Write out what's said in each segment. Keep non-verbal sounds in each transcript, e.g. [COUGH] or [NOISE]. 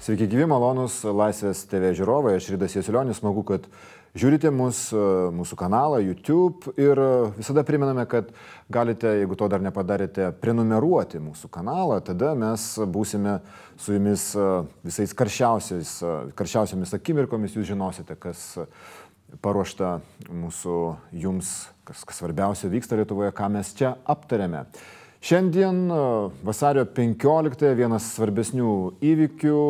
Sveiki gyvi, malonus Laisvės TV žiūrovai, aš Rydas Jesilionis, smagu, kad žiūrite mūsų, mūsų kanalą YouTube. Ir visada priminame, kad galite, jeigu to dar nepadarėte, prenumeruoti mūsų kanalą, tada mes būsime su jumis visais karščiausiamis akimirkomis, jūs žinosite, kas paruošta mūsų jums, kas, kas svarbiausia vyksta Lietuvoje, ką mes čia aptarėme. Šiandien e, vasario 15 vienas svarbesnių įvykių,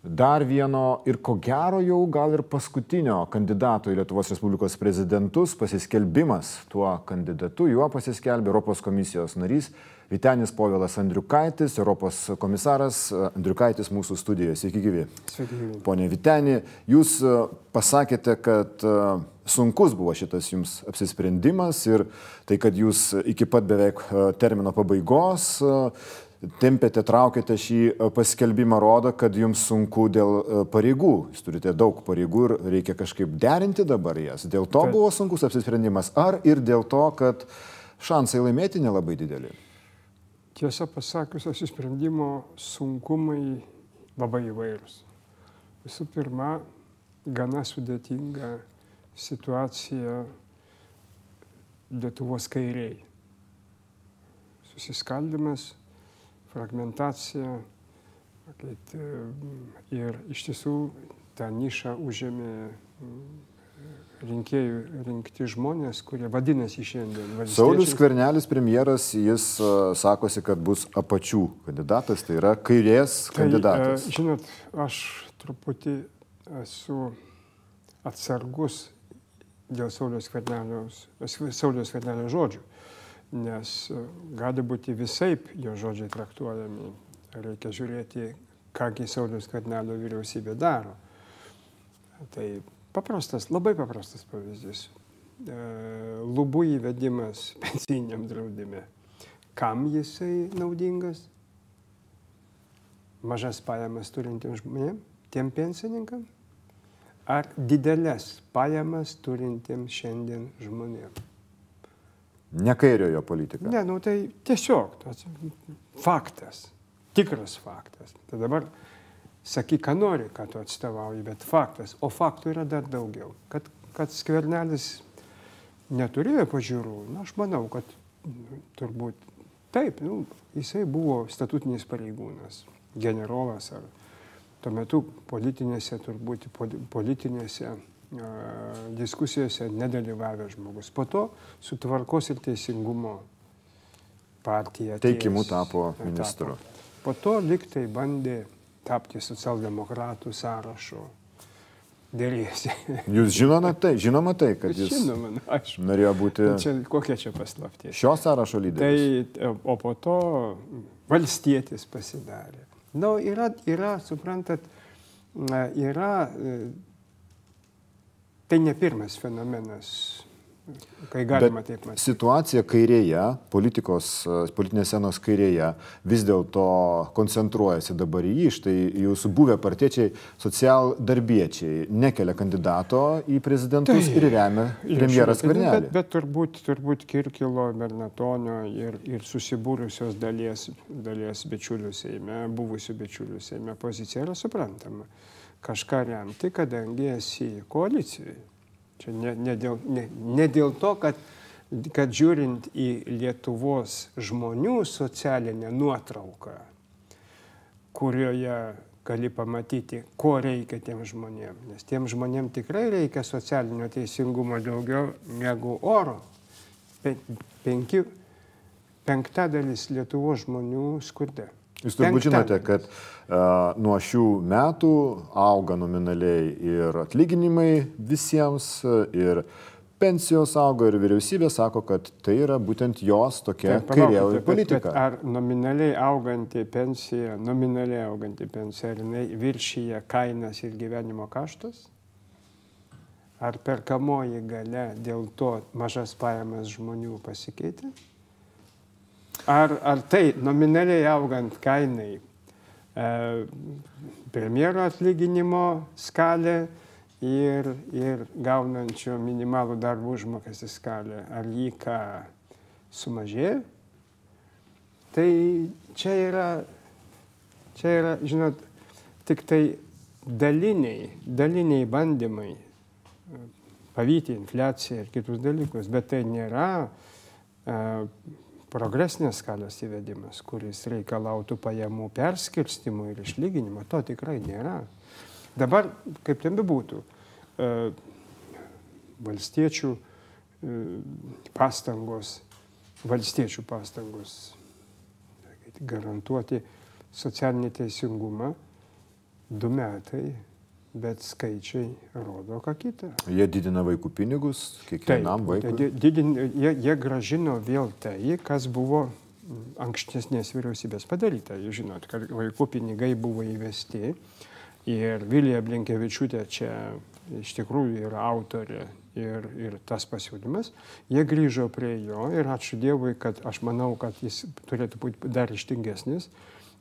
dar vieno ir ko gero jau gal ir paskutinio kandidato į Lietuvos Respublikos prezidentus pasiskelbimas tuo kandidatu, juo pasiskelbė Europos komisijos narys Vitenis Povilas Andriukaitis, Europos komisaras Andriukaitis mūsų studijoje. Sveiki gyvi. Sveiki gyvi. Pone Viteni, jūs e, pasakėte, kad e, sunkus buvo šitas jums apsisprendimas ir tai, kad jūs iki pat beveik e, termino pabaigos tempėte, traukėte šį paskelbimą, rodo, kad jums sunku dėl pareigų. Jūs turite daug pareigų ir reikia kažkaip derinti dabar jas. Dėl to buvo sunkus apsisprendimas. Ar ir dėl to, kad šansai laimėti nelabai dideli? Tiesą pasakius, apsisprendimo sunkumai labai įvairūs. Visų pirma, gana sudėtinga situacija Lietuvos kairiai. Susiskaldimas, fragmentacija ir iš tiesų tą nišą užėmė rinkėjų rinkti žmonės, kurie vadinasi šiandien. Saulis Skvernelis premjeras, jis uh, sakosi, kad bus apačių kandidatas, tai yra kairės tai, kandidatas. Uh, žinot, aš truputį esu atsargus dėl Sauliaus Skvernelio žodžių, nes gali būti visaip jo žodžiai traktuojami. Reikia žiūrėti, kągi Sauliaus Skvernelio vyriausybė daro. Tai Paprastas, labai paprastas pavyzdys. E, lubų įvedimas [LAUGHS] pensiniam draudime. Kam jisai naudingas? Mažas pajamas turintiems žmonėms, tiem pensininkam? Ar didelės pajamas turintiems šiandien žmonėms? Ne kairiojo politika. Ne, nu tai tiesiog tas faktas, tikras faktas. Tai dabar sakyk, ką nori, ką tu atstovauji, bet faktas, o faktų yra dar daugiau. Kad, kad skvernelis neturėjo pažiūrų, na, aš manau, kad nu, turbūt taip, nu, jisai buvo statutinis pareigūnas, generolas ar tuo metu politinėse, turbūt politinėse diskusijose nedalyvavęs žmogus. Po to su tvarkos ir teisingumo partija. Teikimų tapo ministru. Tapo. Po to liktai bandė tapti socialdemokratų sąrašo. Dėrėsi. [LAUGHS] Jūs žinome tai, žinoma tai, kad jis žinoma, na, aš, norėjo būti. Čia, kokia čia paslaptis? Šio sąrašo lyderis. Tai, o po to valstietis pasidarė. Na, nu, yra, yra, suprantat, yra, e, tai ne pirmas fenomenas kai galima taip matyti. Situacija kairėje, politikos, politinės senos kairėje vis dėlto koncentruojasi dabar į jį. Štai jūsų buvę partiečiai, socialdarbiečiai nekelia kandidato į prezidentus tai, ir remia premjeras Kvernelį. Bet, bet turbūt, turbūt Kirkilo, Bernatonio ir, ir susibūrusios dalies, dalies bičiulių Seime, buvusių bičiulių Seime pozicija yra suprantama. Kažką remti, kadangi esi koalicijoje. Čia ne, ne, dėl, ne, ne dėl to, kad, kad žiūrint į Lietuvos žmonių socialinę nuotrauką, kurioje gali pamatyti, ko reikia tiem žmonėm. Nes tiem žmonėm tikrai reikia socialinio teisingumo daugiau negu oro. Penki, penktadalis Lietuvos žmonių skurde. Jūs turbūt žinote, kad uh, nuo šių metų auga nominaliai ir atlyginimai visiems, ir pensijos auga, ir vyriausybė sako, kad tai yra būtent jos tokia kairioji politika. Bet, bet ar nominaliai auganti pensija, nominaliai auganti pensija, ar jinai viršyje kainas ir gyvenimo kaštus? Ar perkamoji gale dėl to mažas pajamas žmonių pasikeitė? Ar, ar tai nominaliai augant kainai e, premjero atlyginimo skalė ir, ir gaunančio minimalų darbo užmokestį skalė, ar jį ką sumažėjo? Tai čia yra, čia yra, žinot, tik tai daliniai, daliniai bandymai e, pavyti infliaciją ir kitus dalykus, bet tai nėra uh, progresinės skalės įvedimas, kuris reikalautų pajamų perskirstimų ir išlyginimo. To tikrai nėra. Dabar, kaip ten bebūtų, uh, valstiečių uh, pastangos, valstiečių pastangos garantuoti socialinį teisingumą du metai, bet skaičiai rodo ką kitą. Jie didina vaikų pinigus kiekvienam Taip, vaikui. Didin, jie, jie gražino vėl tai, kas buvo ankstesnės vyriausybės padaryta. Jūs žinot, kad vaikų pinigai buvo įvesti ir Vilija Blinkevičiūtė čia iš tikrųjų yra autorė ir, ir tas pasiūlymas. Jie grįžo prie jo ir ačiū Dievui, kad aš manau, kad jis turėtų būti dar ištingesnis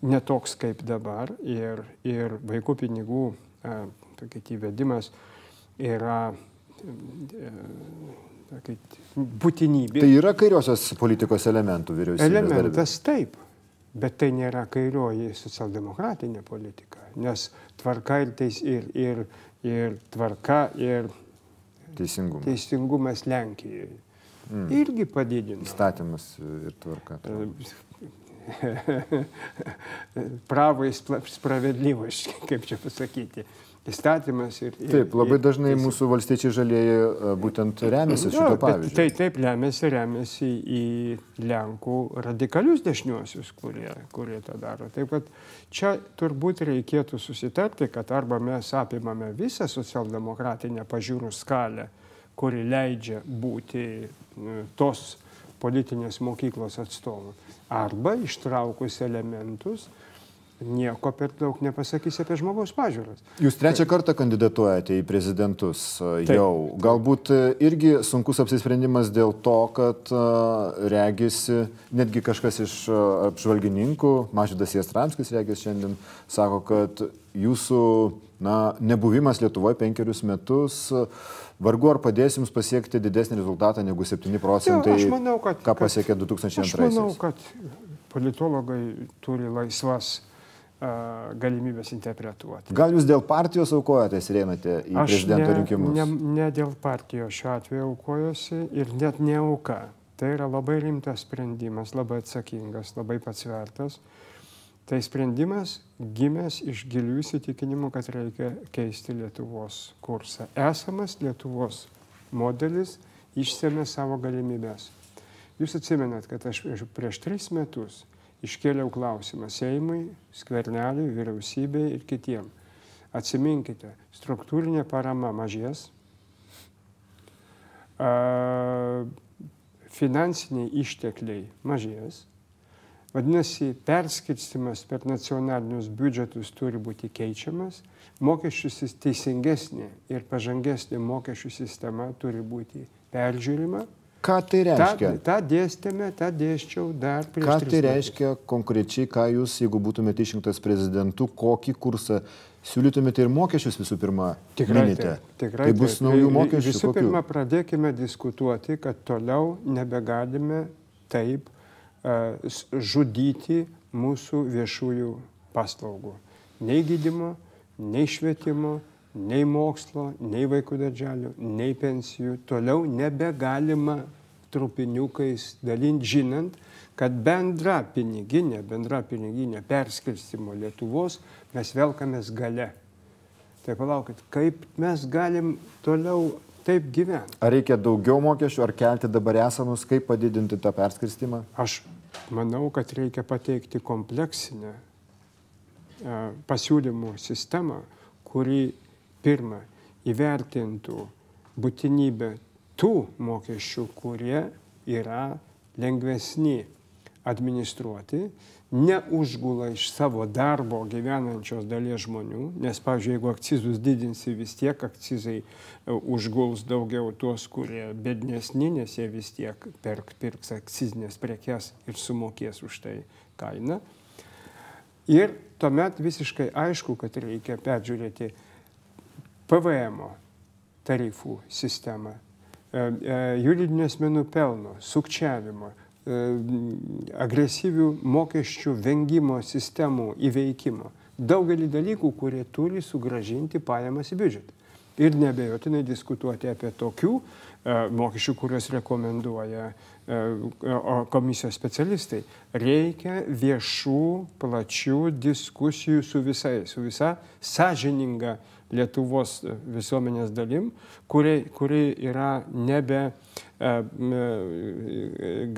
netoks kaip dabar ir, ir vaikų pinigų įvedimas yra e, būtinybė. Tai yra kairiosios politikos elementų vyriausybės. Elementas darbė. taip, bet tai nėra kairioji socialdemokratinė politika, nes tvarka ir, teis, ir, ir, ir tvarka ir teisingumas, teisingumas Lenkijoje. Mm. Irgi padidino. Įstatymas ir tvarka. [LAUGHS] pravai spravedlyvas, [LAUGHS] kaip čia pasakyti. Įstatymas ir... ir taip, labai ir, dažnai ir, mūsų valstiečiai žalieji e, būtent remiasi no, šito pavyzdžiu. Tai taip, remiasi, remiasi į Lenkų radikalius dešiniuosius, kurie, kurie tą daro. Taip pat čia turbūt reikėtų susitarti, kad arba mes apimame visą socialdemokratinę pažiūrų skalę, kuri leidžia būti tos politinės mokyklos atstovų arba ištraukus elementus nieko per daug nepasakys apie žmogaus pažiūras. Jūs trečią kartą kandidatuojate į prezidentus e, Taip. jau. Galbūt e, irgi sunkus apsisprendimas dėl to, kad e, regisi, netgi kažkas iš apžvalgininkų, Mažydas Jastramskis regis šiandien, sako, kad jūsų na, nebuvimas Lietuvoje penkerius metus vargu ar padės jums pasiekti didesnį rezultatą negu 7 procentai, jo, manau, kad, ką pasiekė 2002. Aš manau, kad politologai turi laisvas uh, galimybės interpretuoti. Gal jūs dėl partijos aukojatės einate į Aš prezidento ne, rinkimus? Ne, ne dėl partijos šiuo atveju aukojosi ir net ne auka. Tai yra labai rimtas sprendimas, labai atsakingas, labai pasvertas. Uh, Tai sprendimas gimęs iš gilių įsitikinimų, kad reikia keisti Lietuvos kursą. Esamas Lietuvos modelis išsėmė savo galimybės. Jūs atsimenat, kad aš prieš tris metus iškėliau klausimą Seimui, skverneliui, vyriausybei ir kitiem. Atsiminkite, struktūrinė parama mažės, finansiniai ištekliai mažės, Vadinasi, perskirstimas per nacionalinius biudžetus turi būti keičiamas, mokesčių teisingesnė ir pažangesnė mokesčių sistema turi būti peržiūrima. Ką tai reiškia? Ta, tą dėstėme, tą dėščiau dar prieš. Ką tai reiškia metus. konkrečiai, ką jūs, jeigu būtumėte išrinktas prezidentu, kokį kursą siūlytumėte ir mokesčius visų pirma? Tikrai. Minite. Taip, tikrai. Tai bus taip. naujų mokesčių. Visų kokių? pirma, pradėkime diskutuoti, kad toliau nebegalime taip žudyti mūsų viešųjų paslaugų. Nei gydimo, nei švietimo, nei mokslo, nei vaikų darželių, nei pensijų. Toliau nebegalima trupiniukais dalinti, žinant, kad bendra piniginė, bendra piniginė perskirstimo Lietuvos mes velkamės gale. Tai palaukit, kaip mes galim toliau taip gyventi. Ar reikia daugiau mokesčių, ar kelti dabar esamus, kaip padidinti tą perskirstimą? Aš manau, kad reikia pateikti kompleksinę e, pasiūlymų sistemą, kuri pirmą įvertintų būtinybę tų mokesčių, kurie yra lengvesni administruoti neužgula iš savo darbo gyvenančios dalies žmonių, nes, pavyzdžiui, jeigu akcizus didinsi, vis tiek akcizai e, užguls daugiau tuos, kurie bednesni, nes jie vis tiek perk, pirks akcizinės prekes ir sumokės už tai kainą. Ir tuomet visiškai aišku, kad reikia peržiūrėti PVM tarifų sistemą, e, e, juridinio asmenų pelno, sukčiavimo, agresyvių mokesčių vengimo sistemų įveikimo. daugelį dalykų, kurie turi sugražinti pajamas į biudžetą. Ir nebejotinai diskutuoti apie tokių e, mokesčių, kuriuos rekomenduoja e, komisijos specialistai. Reikia viešų, plačių diskusijų su visais, su visa sąžininga Lietuvos visuomenės dalim, kuri, kuri yra nebe e,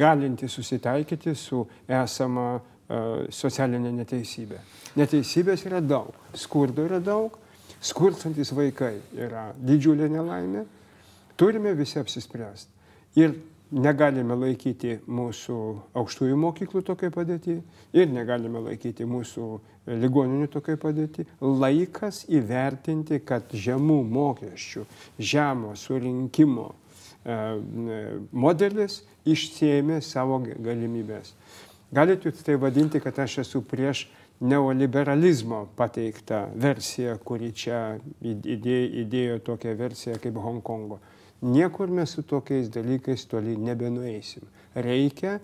galinti susitaikyti su esama socialinė neteisybė. Neteisybės yra daug, skurdo yra daug, skurstantis vaikai yra didžiulė nelaimė, turime visi apsispręsti. Ir negalime laikyti mūsų aukštųjų mokyklų tokiai padėti ir negalime laikyti mūsų ligoninių tokiai padėti. Laikas įvertinti, kad žemų mokesčių, žemo surinkimo e, modelis išsėmė savo galimybės. Galite jūs tai vadinti, kad aš esu prieš neoliberalizmo pateiktą versiją, kuri čia įdėjo, įdėjo tokią versiją kaip Hongkongo. Niekur mes su tokiais dalykais toli nebenueisim. Reikia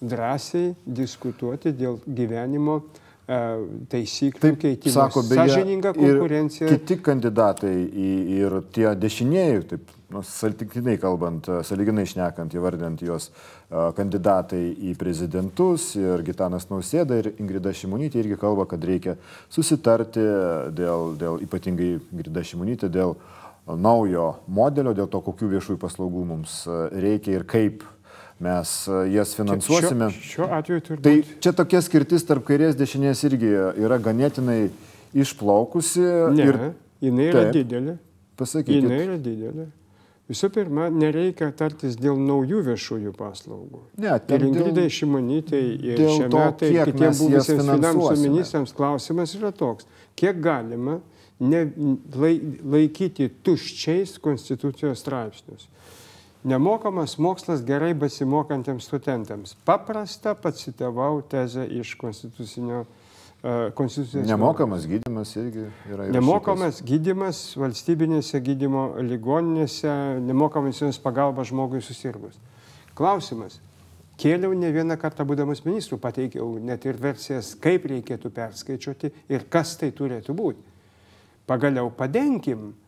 drąsiai diskutuoti dėl gyvenimo e, taisyklių Taip, keitimo. Sako, beje, Sažininga konkurencija. Kiti kandidatai į, ir tie dešinieji, taip, nu, saltiktinai kalbant, saliginai šnekant, įvardant juos kandidatai į prezidentus ir Gitanas Nausėda ir Ingrida Šimonytė irgi kalba, kad reikia susitarti dėl, dėl ypatingai Ingrida Šimonytė, dėl naujo modelio, dėl to, kokių viešųjų paslaugų mums e, reikia ir kaip mes e, jas finansuosime. Šiuo, šiuo atveju turbūt. Tai čia tokia skirtis tarp kairės dešinės irgi yra ganėtinai išplaukusi. Ne, ir... jinai yra taip, didelė. Pasakykite. Jinai yra didelė. Visų pirma, nereikia tartis dėl naujų viešųjų paslaugų. Ne, ir Ingridai dėl, Šimonytei ir šiame ir kitiems buvusiems finansų ministrams klausimas yra toks, kiek galima ne, lai, laikyti tuščiais konstitucijos straipsnius. Nemokamas mokslas gerai besimokantiems studentams. Paprasta pacitavau tezę iš konstitucinio uh, konstitucijos. Nemokamas gydimas irgi yra. Nemokamas gydimas valstybinėse gydimo ligoninėse, nemokamas jums pagalba žmogui susirgus. Klausimas. Kėliau ne vieną kartą būdamas ministrų, pateikiau net ir versijas, kaip reikėtų perskaičiuoti ir kas tai turėtų būti pagaliau padenkim e, e,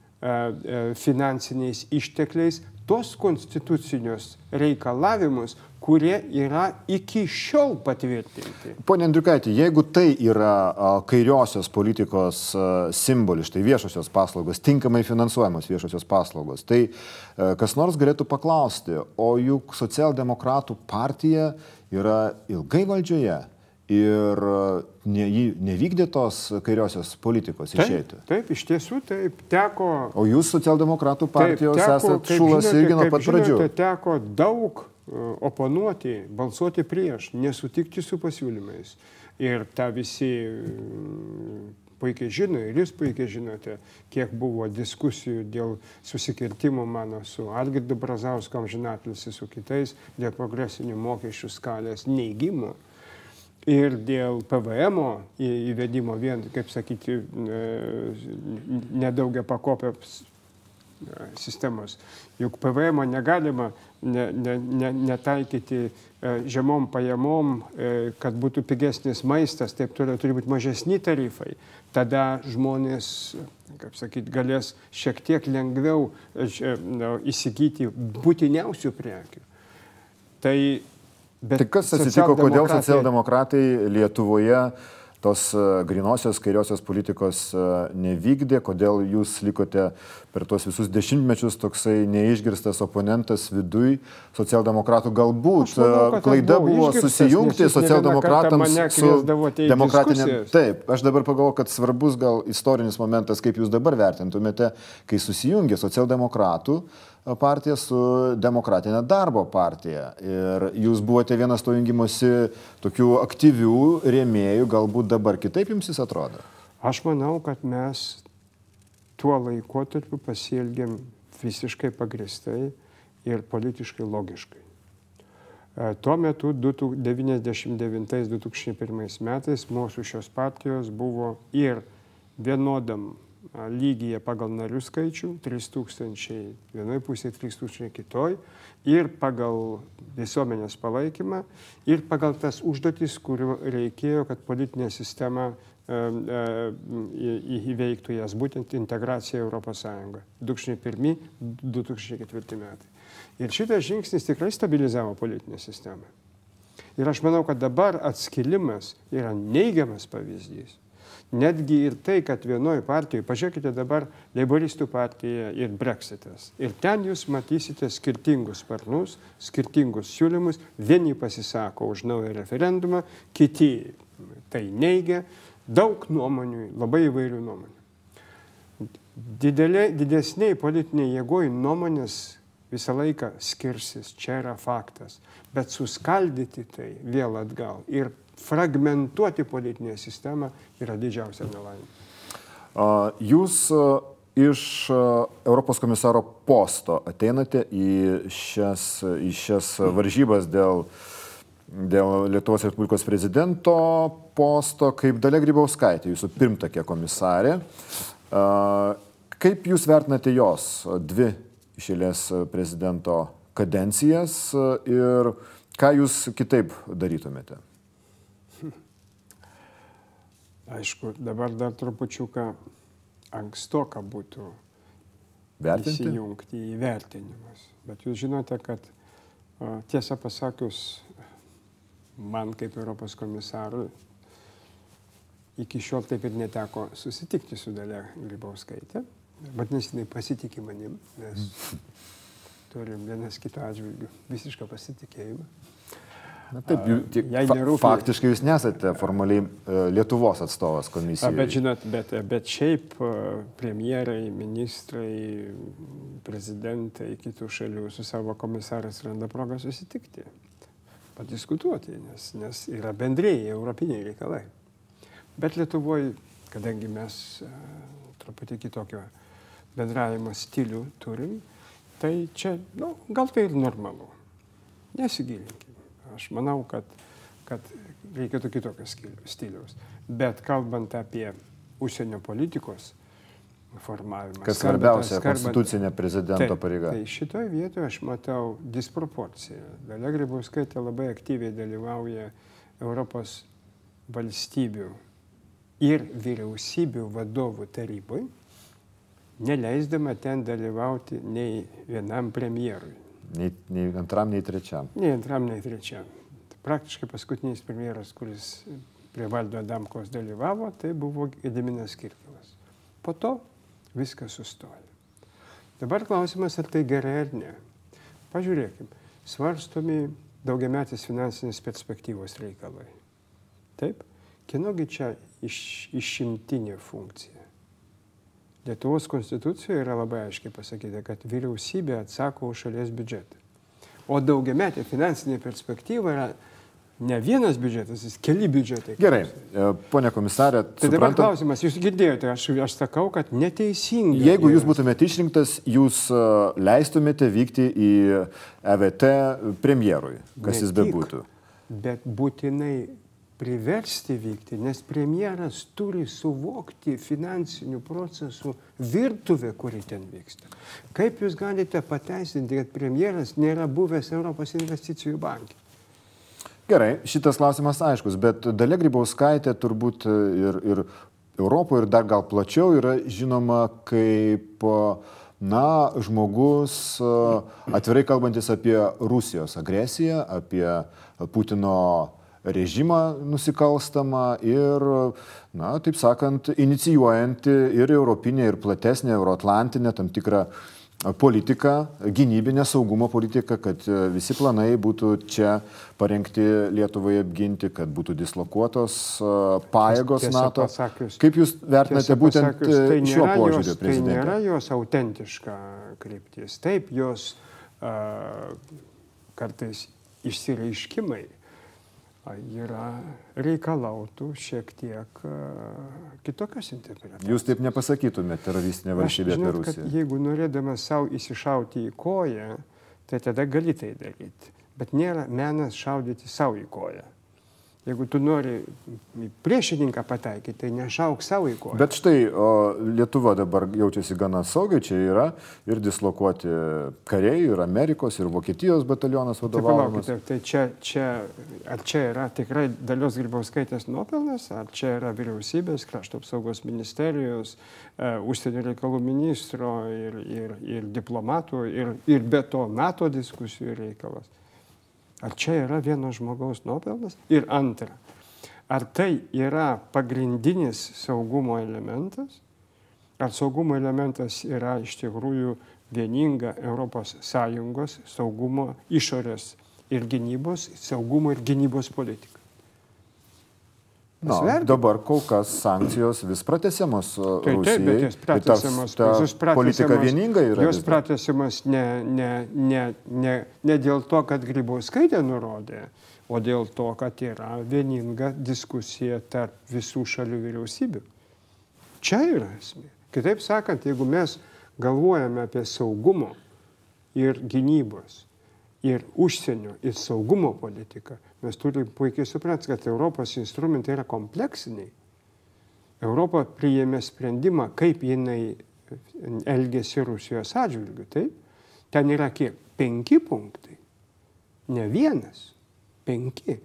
finansiniais ištekliais tos konstitucinius reikalavimus, kurie yra iki šiol patvirtinti. Pone Andriukaitė, jeigu tai yra kairiosios politikos simbolis, tai viešosios paslaugos, tinkamai finansuojamos viešosios paslaugos, tai e, kas nors galėtų paklausti, o juk socialdemokratų partija yra ilgai valdžioje ir ne, nevykdė tos kairiosios politikos taip, išėti. Taip, iš tiesų taip, teko. O jūs socialdemokratų partijos taip, teko, esate šulas žinote, irgi nuo pat pradžių. Žinote, teko daug uh, oponuoti, balsuoti prieš, nesutikti su pasiūlymais. Ir tą visi uh, puikiai žino ir jūs puikiai žinote, kiek buvo diskusijų dėl susikirtimų mano su Algirdu Brazauskom žinatlis, su kitais, dėl progresinių mokesčių skalės neįgymo ir dėl PVM įvedimo vien, kaip sakyti, e, nedaugia pakopės e, sistemos. Juk PVM negalima ne, ne, ne, netaikyti e, žemom pajamom, kad būtų pigesnis maistas, taip turi, turi būti mažesni tarifai. Tada žmonės, kaip sakyti, galės šiek tiek lengviau įsigyti būtiniausių prekių. Tai Bet tai kas atsitiko, kodėl socialdemokratai Lietuvoje tos e, grinosios kairiosios politikos e, nevykdė, kodėl jūs likote per tuos visus dešimtmečius toksai neišgirstas oponentas viduj socialdemokratų. Galbūt manau, e, klaida buvo susijungti socialdemokratams su demokratinė. Taip, aš dabar pagalvoju, kad svarbus gal istorinis momentas, kaip jūs dabar vertintumėte, kai susijungė socialdemokratų partija su demokratinė darbo partija. Ir jūs buvote vienas to jungimuose tokių aktyvių rėmėjų, galbūt dabar kitaip jums jis atrodo? Aš manau, kad mes tuo laikotarpiu pasielgėm visiškai pagristai ir politiškai logiškai. E, tuo metu 1999-2001 metais mūsų šios partijos buvo ir vienodam lygyje pagal narių skaičių, 3000 vienoje pusėje, 3000 kitoj, ir pagal visuomenės palaikymą, ir pagal tas užduotis, kurių reikėjo, kad politinė sistema įveiktų jas, būtent integracija Europos Sąjunga. 2001-2004 metai. Ir šitas žingsnis tikrai stabilizavo politinę sistemą. Ir aš manau, kad dabar atskilimas yra neigiamas pavyzdys. Netgi ir tai, kad vienoje partijoje, pažiūrėkite dabar, Leiboristų partija ir Brexitas. Ir ten jūs matysite skirtingus sparnus, skirtingus siūlymus. Vieni pasisako už naują referendumą, kiti tai neigia. Daug nuomonių, labai įvairių nuomonių. Didelė, didesniai politiniai jėgoji nuomonės visą laiką skirsis, čia yra faktas. Bet suskaldyti tai vėl atgal ir fragmentuoti politinę sistemą yra didžiausia nelaimė. Jūs iš Europos komisaro posto ateinate į šias, į šias varžybas dėl, dėl Lietuvos Respublikos prezidento posto kaip Dalia Grybauskaitė, jūsų pirmtakė komisarė. Kaip jūs vertinate jos dvi išėlės prezidento kadencijas ir ką jūs kitaip darytumėte? Aišku, dabar dar trupučiuką ankstoka būtų Vertinti? įsijungti į vertinimus. Bet jūs žinote, kad tiesą pasakius, man kaip Europos komisarui iki šiol taip ir neteko susitikti su Dalia Grybauskaitė. Vadinasi, jinai pasitikė manim, nes turim vienas kito atžvilgių visišką pasitikėjimą. Na taip, tiek, fa faktiškai jūs nesate formaliai uh, Lietuvos atstovas komisijoje. Bet žinot, bet, bet šiaip uh, premjerai, ministrai, prezidentai kitų šalių su savo komisarais randa progą susitikti, padiskutuoti, nes, nes yra bendrėjai europiniai reikalai. Bet Lietuvoje, kadangi mes uh, truputį kitokio bendravimo stilių turim, tai čia, nu, gal tai ir normalu. Nesigilinkime. Aš manau, kad, kad reikėtų kitokio stiliaus. Bet kalbant apie užsienio politikos formavimą. Kas svarbiausia, konstitucinė prezidento taip, pareiga. Tai šitoje vietoje aš matau disproporciją. Dalia Grybauskaitė labai aktyviai dalyvauja Europos valstybių ir vyriausybių vadovų tarybai, neleisdama ten dalyvauti nei vienam premjerui. Nei, nei antram, nei trečiam. Nei antram, nei trečiam. Praktiškai paskutinis premjeras, kuris prie valdo Adamkos dalyvavo, tai buvo Gediminas Kirkilas. Po to viskas sustojo. Dabar klausimas, ar tai gerai ar ne. Pažiūrėkim, svarstomi daugiametės finansinės perspektyvos reikalai. Taip, kienogi čia iš, išimtinė funkcija? Lietuvos konstitucijoje yra labai aiškiai pasakyta, kad vyriausybė atsako už šalies biudžetą. O daugiametė finansinė perspektyva yra ne vienas biudžetas, jis keli biudžetai. Gerai, e, ponė komisarė. Tai dabar suprantam, klausimas, jūs girdėjote, aš, aš sakau, kad neteisingai. Jeigu jūs būtumėte išrinktas, jūs e, leistumėte vykti į EVT premjerui, kas ne jis bebūtų. Bet būtinai priversti vykti, nes premjeras turi suvokti finansinių procesų virtuvę, kuri ten vyksta. Kaip jūs galite pateisinti, kad premjeras nėra buvęs Europos investicijų bankė? Gerai, šitas klausimas aiškus, bet Dalia Grybauskaitė turbūt ir, ir Europoje, ir dar gal plačiau yra žinoma kaip na, žmogus atvirai kalbantis apie Rusijos agresiją, apie Putino režimą nusikalstamą ir, na, taip sakant, inicijuojanti ir europinė, ir platesnė, euroatlantinė tam tikrą politiką, gynybinę saugumo politiką, kad visi planai būtų čia parengti Lietuvai apginti, kad būtų dislokuotos pajėgos tiesa NATO. Pasakius, Kaip Jūs vertinate būtent pasakius, tai šiuo požiūriu, prezidentė? Tai nėra jos autentiška kryptis. Taip, jos uh, kartais išsireiškimai yra reikalautų šiek tiek kitokios interpretacijos. Jūs taip nepasakytumėte teroristinė valstybė apie Rusiją. Jeigu norėdamas savo įsišauti į koją, tai tada gali tai daryti. Bet nėra menas šaudyti savo į koją. Jeigu tu nori priešininką pataikyti, tai nešauk savo į koją. Bet štai o, Lietuva dabar jaučiasi gana saugiai, čia yra ir dislokuoti kariai, ir Amerikos, ir Vokietijos batalionas vadovaujamas. Tai, tai čia, čia, ar čia yra tikrai dalios Grybauskaitės nuopelnas, ar čia yra vyriausybės, krašto apsaugos ministerijos, uh, užsienio reikalų ministro ir, ir, ir diplomatų, ir, ir be to NATO diskusijų reikalas. Ar čia yra vieno žmogaus nuopelnas? Ir antra, ar tai yra pagrindinis saugumo elementas? Ar saugumo elementas yra iš tikrųjų vieninga ES saugumo išorės ir gynybos, saugumo ir gynybos politika? Na, Sverti. dabar kol kas sankcijos vis pratesiamos tai, Rusijai. Taip, bet jos pratesiamos. Ta, ta politika vieninga yra. Jos pratesiamos ne, ne, ne, ne, ne dėl to, kad Grybauskaitė nurodė, o dėl to, kad yra vieninga diskusija tarp visų šalių vyriausybių. Čia yra esmė. Kitaip sakant, jeigu mes galvojame apie saugumo ir gynybos ir užsienio ir saugumo politiką, mes turime puikiai suprasti, kad Europos instrumentai yra kompleksiniai. Europa priėmė sprendimą, kaip jinai elgėsi Rusijos atžvilgiu. Taip? Ten yra kiek? Penki punktai. Ne vienas. Penki.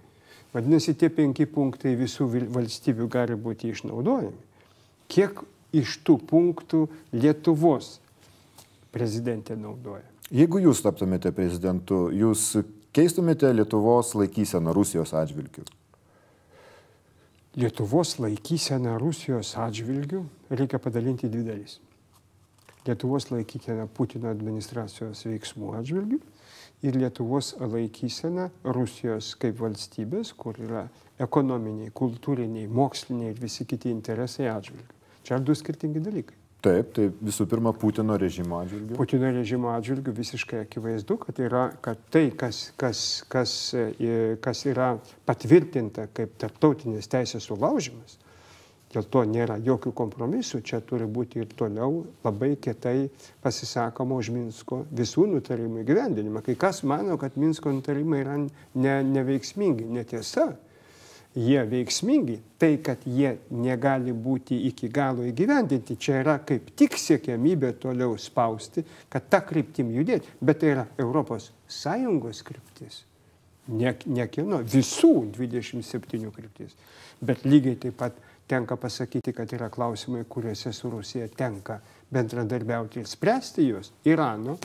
Vadinasi, tie penki punktai visų valstybių gali būti išnaudojami. Kiek iš tų punktų Lietuvos prezidentė naudoja? Jeigu jūs taptumėte prezidentu, jūs keistumėte Lietuvos laikyseną Rusijos atžvilgių? Lietuvos laikyseną Rusijos atžvilgių reikia padalinti dvi dalys. Lietuvos laikysena Putino administracijos veiksmų atžvilgių ir Lietuvos laikysena Rusijos kaip valstybės, kur yra ekonominiai, kultūriniai, moksliniai ir visi kiti interesai atžvilgių. Čia du skirtingi dalykai. Taip, tai visų pirma, Putino režimo atžvilgiu. Putino režimo atžvilgiu visiškai akivaizdu, kad, yra, kad tai, kas, kas, kas, e, kas yra patvirtinta kaip tarptautinės teisės sulaužimas, dėl to nėra jokių kompromisų, čia turi būti ir toliau labai kietai pasisakoma už Minsko visų nutarimų įgyvendinimą. Kai kas mano, kad Minsko nutarimai yra ne, neveiksmingi, netiesa jie veiksmingi, tai, kad jie negali būti iki galo įgyvendinti, čia yra kaip tik siekiamybė toliau spausti, kad tą kryptim judėti, bet tai yra ES kryptis, ne, ne kieno, visų 27 kryptis. Bet lygiai taip pat tenka pasakyti, kad yra klausimai, kuriuose su Rusija tenka bendradarbiauti ir spręsti juos. Irano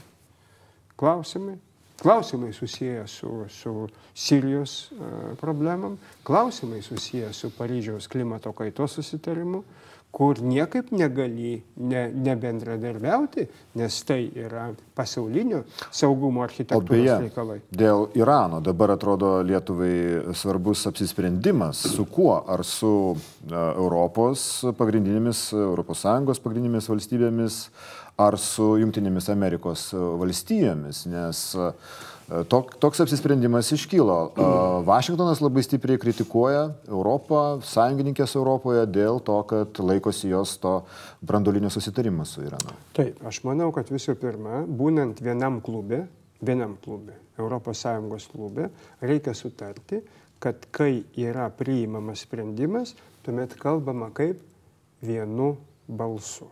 klausimai, Klausimai susiję su, su Sirijos uh, problemam, klausimai susiję su Paryžiaus klimato kaitos susitarimu, kur niekaip negali ne, nebendradarbiauti, nes tai yra pasaulinio saugumo architektūros beje, reikalai. Dėl Irano dabar atrodo Lietuvai svarbus apsisprendimas, su kuo, ar su uh, Europos pagrindinėmis, ES pagrindinėmis valstybėmis, ar su Junktinėmis Amerikos e, valstijomis, nes e, tok, toks apsisprendimas iškylo. E, Vašingtonas labai stipriai kritikuoja Europą, sąjungininkės Europoje dėl to, kad laikosi jos to brandolinio susitarimo su Iranu. Taip, aš manau, kad visų pirma, būnant vienam klube, vienam klube, ES klube, reikia sutarti, kad kai yra priimamas sprendimas, tuomet kalbama kaip vienu balsu.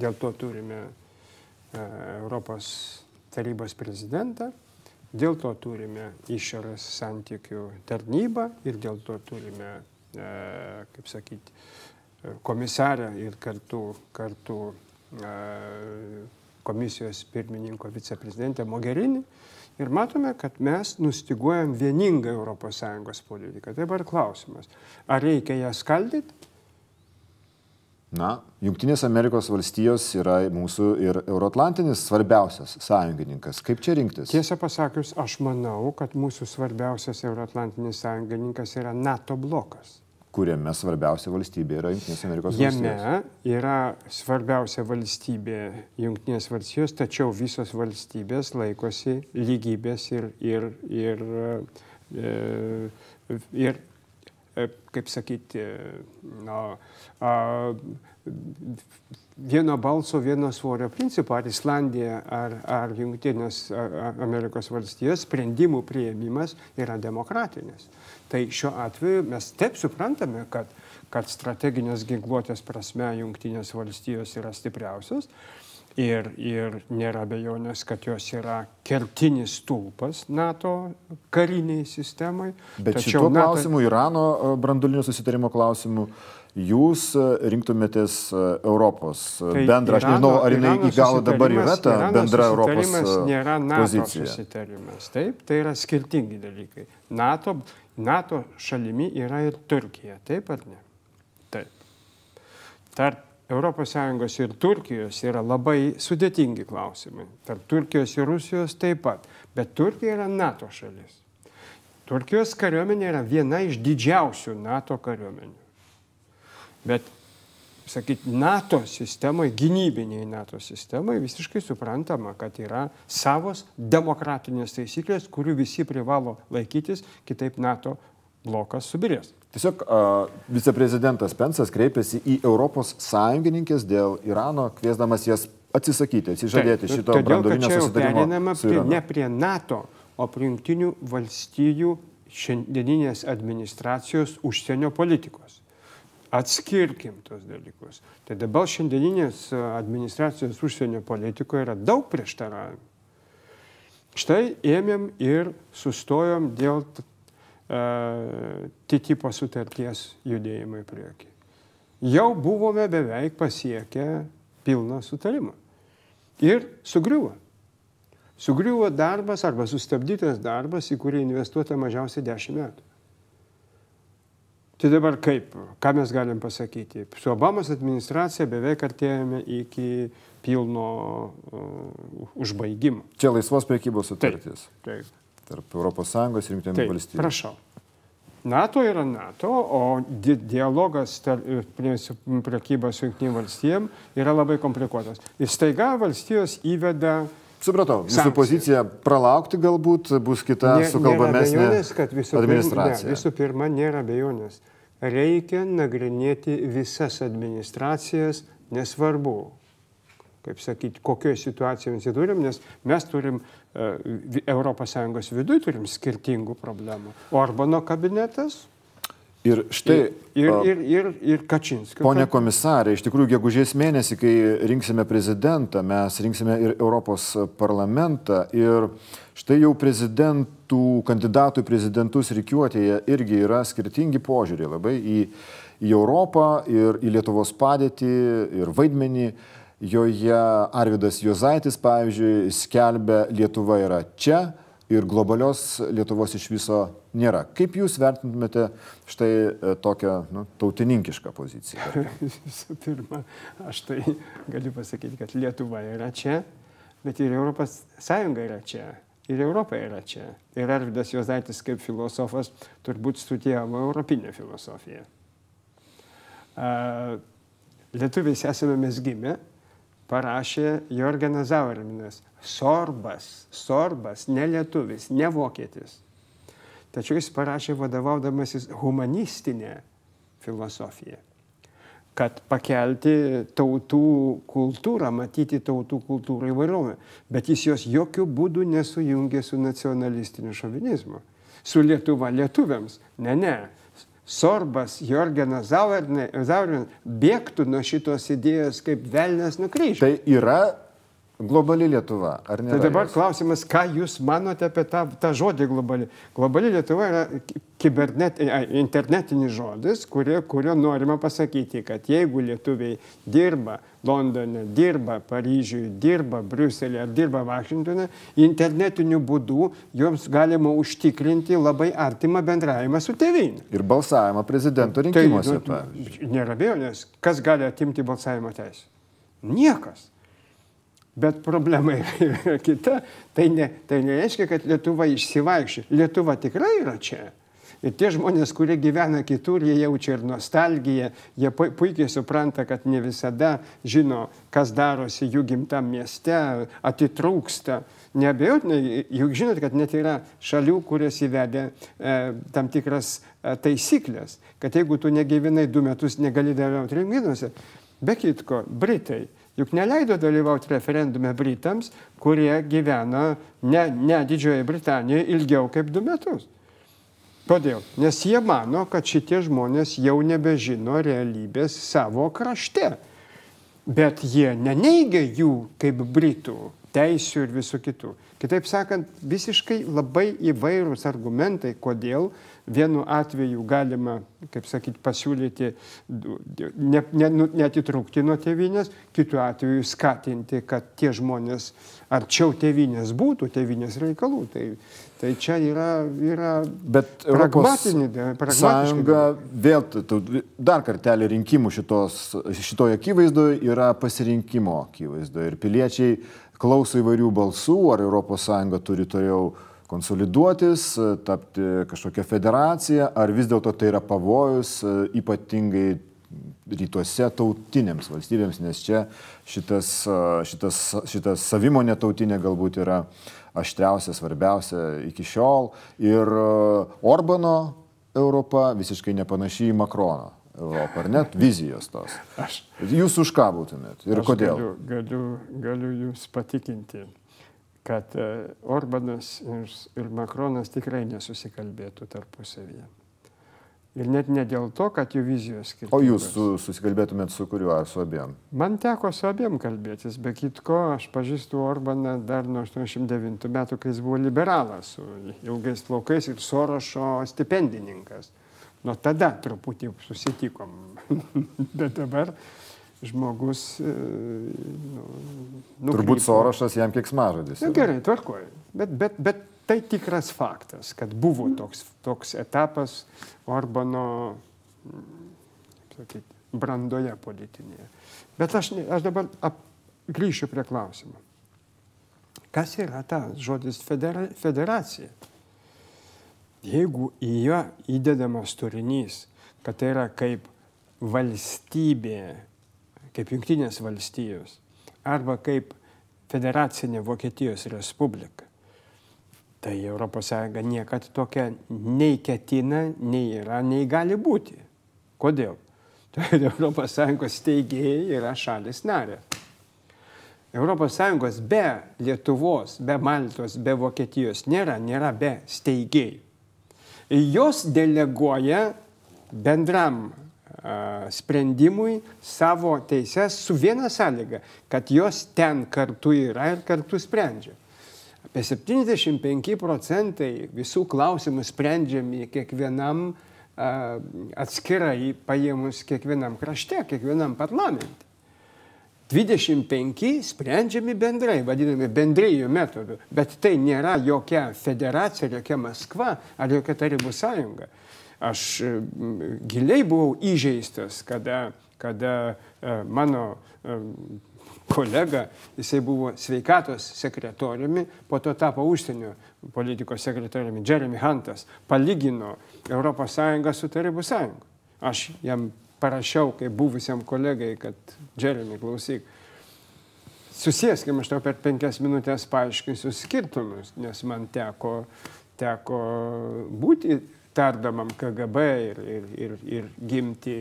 Dėl to turime e, Europos tarybos prezidentą, dėl to turime išorės santykių tarnybą ir dėl to turime, e, kaip sakyti, komisarę ir kartu, kartu e, komisijos pirmininko viceprezidentę Mogherini. Ir matome, kad mes nustiguojam vieningą ES politiką. Tai dabar klausimas, ar reikia ją skaldyti, Na, Junktinės Amerikos valstijos yra mūsų ir euroatlantinis svarbiausias sąjungininkas. Kaip čia rinktis? Tiesą pasakius, aš manau, kad mūsų svarbiausias euroatlantinis sąjungininkas yra NATO blokas. Kuriame svarbiausia valstybė yra Junktinės Amerikos valstijos. Jame yra svarbiausia valstybė Junktinės valstijos, tačiau visos valstybės laikosi lygybės ir, ir, ir, ir, e, ir kaip sakyti, na, vieno balso, vieno svorio principą, ar Islandija, ar, ar Junktinės Amerikos valstijos sprendimų prieimimas yra demokratinis. Tai šiuo atveju mes taip suprantame, kad, kad strateginės ginkluotės prasme Junktinės valstijos yra stipriausios. Ir, ir nėra bejonės, kad jos yra kertinis stulpas NATO kariniai sistemai. Bet Tačiau šituo NATO... klausimu, Irano brandulinio susitarimo klausimu, jūs e, rinktumėtės e, Europos e, tai bendrą, aš nežinau, ar jinai iki galo dabar yra ta Irano bendra Europos nėra NATO pozicija. susitarimas. Taip, tai yra skirtingi dalykai. NATO, NATO šalimi yra ir Turkija, taip ar ne? Taip. Tarp ES ir Turkijos yra labai sudėtingi klausimai. Tarp Turkijos ir Rusijos taip pat. Bet Turkija yra NATO šalis. Turkijos kariuomenė yra viena iš didžiausių NATO kariuomenių. Bet, sakyt, NATO sistemoje, gynybiniai NATO sistemoje visiškai suprantama, kad yra savos demokratinės taisyklės, kurių visi privalo laikytis, kitaip NATO blokas subirės. Tiesiog uh, viceprezidentas Pensas kreipėsi į Europos sąjungininkės dėl Irano, kviesdamas jas atsisakyti, atsižadėti Taip, šito branduolinio susitarimo. Prie, ne prie NATO, o prie jungtinių valstijų šiandieninės administracijos užsienio politikos. Atskirkim tos dalykus. Tai dabar šiandieninės administracijos užsienio politikoje yra daug prieštaravimų. Štai ėmėm ir sustojom dėl uh, TTIP sutarties judėjimą į priekį. Jau buvome beveik pasiekę pilną sutarimą. Ir sugriuvo. Sugriuvo darbas arba sustabdytas darbas, į kurį investuota mažiausiai 10 metų. Tai dabar kaip, ką mes galim pasakyti? Su Obamos administracija beveik artėjame iki pilno uh, užbaigimo. Čia laisvos priekybos sutartis. Taip. taip. Tarp ES ir Junktinių valstybių. Prašau. NATO yra NATO, o di dialogas prie priekybos su Junktinėm valstijom yra labai komplikuotas. Ir staiga valstijos įveda Supratau, jūsų pozicija pralaukti galbūt bus kita ne, sukalbamesnė administracija. Ne, visų pirma, nėra bejonės. Reikia nagrinėti visas administracijas, nesvarbu, kaip sakyti, kokioje situacijoje mes turim, nes mes turim ES viduje turim skirtingų problemų. Orbano kabinetas Ir štai. Ir, ir, ir, ir Kačinskio. Pone komisarė, iš tikrųjų, gegužės mėnesį, kai rinksime prezidentą, mes rinksime ir Europos parlamentą. Ir štai jau prezidentų, kandidatų į prezidentus reikiuotėje irgi yra skirtingi požiūriai labai į, į Europą ir į Lietuvos padėtį ir vaidmenį. Joje Arvidas Jozaitis, pavyzdžiui, skelbia Lietuva yra čia, ir globalios Lietuvos iš viso nėra. Kaip Jūs vertintumėte štai e, tokią nu, tautininkišką poziciją? [LAUGHS] Visų pirma, aš tai galiu pasakyti, kad Lietuva yra čia, bet ir Europos Sąjunga yra čia. Ir Europa yra čia. Ir Arvidas Jozaitis kaip filosofas turbūt studijavo europinę filosofiją. Lietuviais esame mes gimę, parašė Jorgenas Zaurminas. Sorbas, Sorbas, ne lietuvis, ne vokietis. Tačiau jis parašė vadovaudamasis humanistinė filosofija, kad pakelti tautų kultūrą, matyti tautų kultūrą įvairovę, bet jis jos jokių būdų nesujungė su nacionalistiniu šovinizmu. Su Lietuva lietuviams. Ne, ne. Sorbas, Jorgenas Zaurinas bėgtų nuo šitos idėjos kaip velnės nukryžius. Tai yra Globali Lietuva, ar ne? Tai dabar jos? klausimas, ką Jūs manote apie tą, tą žodį globali? Globali Lietuva yra kibernet, internetinis žodis, kurio, kurio norima pasakyti, kad jeigu lietuviai dirba Londone, dirba Paryžiuje, dirba Briuselėje ar dirba Vašingtone, internetiniu būdu joms galima užtikrinti labai artimą bendravimą su tėvynė. Ir balsavimą prezidento rinkimuose. Tai, nu, nėra abejonės, kas gali atimti balsavimo teisę? Niekas. Bet problema [LAUGHS] yra kita. Tai, ne, tai nereiškia, kad Lietuva išsivaikščia. Lietuva tikrai yra čia. Ir tie žmonės, kurie gyvena kitur, jie jaučia ir nostalgiją, jie puikiai supranta, kad ne visada žino, kas darosi jų gimtam mieste, atitrūksta. Nebejotinai, juk žinot, kad net yra šalių, kurios įvedė e, tam tikras taisyklės, kad jeigu tu negyvenai du metus, negali dalyvauti rinkimuose, be kitko, Britai juk neleido dalyvauti referendume Britams, kurie gyvena ne, ne Didžiojoje Britanijoje ilgiau kaip du metus. Kodėl? Nes jie mano, kad šitie žmonės jau nebežino realybės savo krašte. Bet jie neneigia jų kaip Britų teisių ir visų kitų. Kitaip sakant, visiškai labai įvairūs argumentai, kodėl vienu atveju galima, kaip sakyti, pasiūlyti ne, ne, nu, netitrūkti nuo tėvynės, kitu atveju skatinti, kad tie žmonės arčiau tėvynės būtų, tėvynės reikalų. Tai, tai čia yra, yra Bet. Sąjunga vėl, dar kartelį rinkimų šitos, šitoje akivaizdoje yra pasirinkimo akivaizdoje ir piliečiai klauso įvairių balsų, ar ES turi toliau konsoliduotis, tapti kažkokią federaciją, ar vis dėlto tai yra pavojus ypatingai rytuose tautinėms valstybėms, nes čia šitas, šitas, šitas savimonė tautinė galbūt yra aštriausia, svarbiausia iki šiol. Ir Orbano Europa visiškai nepanaši į Makrono. Europą, ar net vizijos tos. Aš, jūs už ką būtumėt ir kodėl? Galiu, galiu, galiu jūs patikinti, kad e, Orbanas ir, Makronas tikrai nesusikalbėtų tarpusavyje. Ir net ne dėl to, kad jų vizijos skirtingos. O jūs su, susikalbėtumėt su kuriuo ar su abiem? Man teko su abiem kalbėtis, be kitko, aš pažįstu Orbaną dar nuo 89 metų, kai jis buvo liberalas, su ilgais plaukais ir Sorošo stipendininkas. Nuo tada truputį susitikom. [LAUGHS] Bet dabar žmogus. E, nu, nukrypo. Turbūt Sorošas jam kiek smažadis. Na, gerai, tvarkoju. Bet, bet, bet tai tikras faktas, kad buvo toks, toks etapas Orbano sakyti, brandoje politinėje. Bet aš, aš dabar ap, grįšiu prie klausimo. Kas yra ta žodis federa, federacija? Jeigu į ją įdedamas turinys, kad tai yra kaip valstybė, kaip Junktinės valstijos, arba kaip federacinė Vokietijos Respublika, tai ES niekad tokia nei ketina, nei yra, nei gali būti. Kodėl? [LAUGHS] Todėl ES steigėjai yra šalis narė. ES be Lietuvos, be Maltos, be Vokietijos nėra, nėra be steigėjų jos deleguoja bendram sprendimui savo teises su viena sąlyga, kad jos ten kartu yra ir kartu sprendžia. Apie 75 procentai visų klausimų sprendžiami kiekvienam atskirai paėmus kiekvienam krašte, kiekvienam parlamente. 25 sprendžiami bendrai, vadinami bendrėjų metodu, bet tai nėra jokia federacija, jokia Maskva ar jokia Tarybų sąjunga. Aš giliai buvau įžeistas, kada, kada e, mano e, kolega, jisai buvo sveikatos sekretoriumi, po to tapo užsienio politikos sekretoriumi, Jeremy Huntas, palygino ES su Tarybų sąjunga. Aš jam parašiau kaip buvusiam kolegai, kad Jeremy, klausyk, susieskim, aš tau per penkias minutės paaiškinsiu skirtumus, nes man teko, teko būti tardamam KGB ir, ir, ir, ir gimti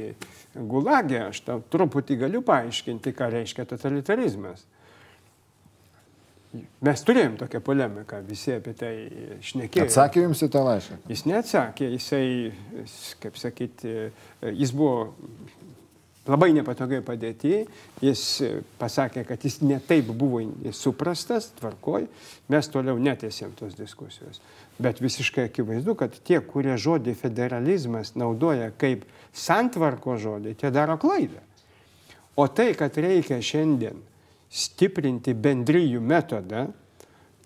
gulagė, aš tau truputį galiu paaiškinti, ką reiškia totalitarizmas. Mes turėjom tokią polemiką, visi apie tai šnekėjo. Atsakė jums į tą laišką? Jis neatsakė, jisai, kaip sakyti, jis buvo labai nepatogiai padėti, jis pasakė, kad jis netaip buvo suprastas, tvarkoj, mes toliau netėsėm tos diskusijos. Bet visiškai akivaizdu, kad tie, kurie žodį federalizmas naudoja kaip santvarko žodį, tie daro klaidą. O tai, kad reikia šiandien stiprinti bendryjų metodą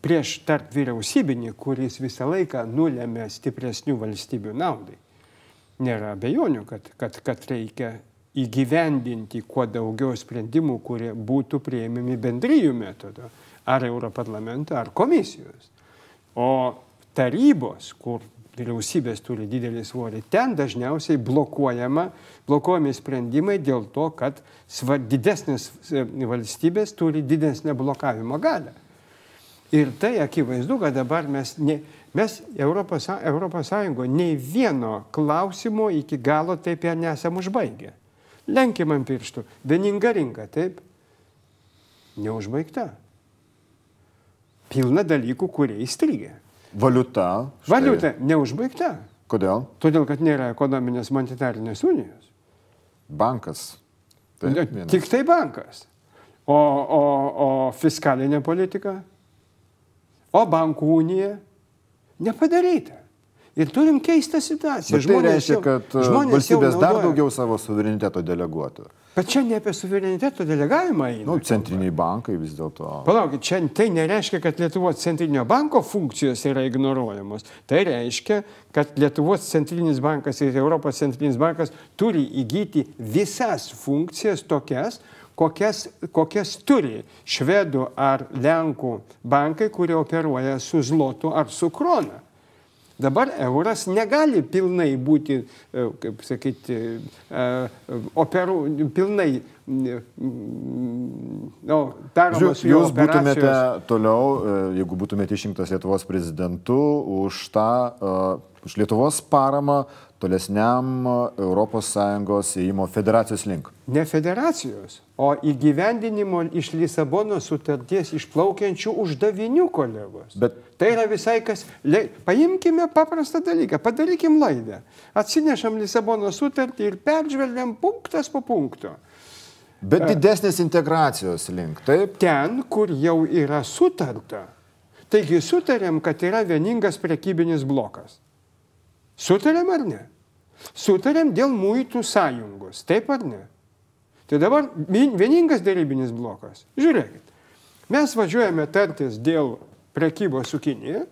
prieš tarp vyriausybinį, kuris visą laiką nulėmė stipresnių valstybių naudai. Nėra abejonių, kad, kad, kad reikia įgyvendinti kuo daugiau sprendimų, kurie būtų prieimimi bendryjų metodo, ar Europarlamento, ar komisijos. O tarybos, kur vyriausybės turi didelį svorį, ten dažniausiai blokuojama, blokuojami sprendimai dėl to, kad svar, didesnės e, valstybės turi didesnę blokavimo galę. Ir tai akivaizdu, kad dabar mes ne, Mes Europos, Europos Sąjungoje nei vieno klausimo iki galo taip ir nesam užbaigę. Lenkim ant pirštų. Vieninga rinka, taip? Neužbaigta. Pilna dalykų, kurie įstrigė. Valiuta. Štai. Valiuta neužbaigta. Kodėl? Todėl, kad nėra ekonominės monetarinės unijos. Bankas. Taip, ne, tik tai bankas. O, o, o fiskalinė politika? O bankų unija? Nepadaryta. Ir turim keistą situaciją. Bet tai reiškia, kad e, valstybės dar daugiau savo suvereniteto deleguotų. Bet čia ne apie suvereniteto delegavimą eina. Nu, centriniai bankai vis dėlto. Palaukit, čia tai nereiškia, kad Lietuvos centrinio banko funkcijos yra ignoruojamos. Tai reiškia, kad Lietuvos centrinis bankas ir Europos centrinis bankas turi įgyti visas funkcijas tokias, kokias, kokias turi švedų ar lenkų bankai, kurie operuoja su zlotu ar su krona. Dabar euras negali pilnai būti, e, kaip sakyti, e, operų, pilnai no, daromas Žiūrėk, Jūs būtumėte toliau, e, jeigu būtumėte išrinktas Lietuvos prezidentu, už tą, už Lietuvos paramą tolesniam ES įėjimo federacijos link? Ne federacijos, o įgyvendinimo iš Lisabono sutarties išplaukiančių uždavinių kolegos. Bet... Tai yra visai kas. Le... Paimkime paprastą dalyką, padarykim laidą. Atsinešam Lisabono sutartį ir peržvelgiam punktas po punkto. Bet didesnės integracijos link, taip? Ten, kur jau yra sutarta. Taigi sutarėm, kad yra vieningas prekybinis blokas. Sutarėm ar ne? Sutarėm dėl muitų sąjungos, taip ar ne? Tai dabar vieningas dėrybinis blokas. Žiūrėkit, mes važiuojame tartis dėl prekybos su Kinija,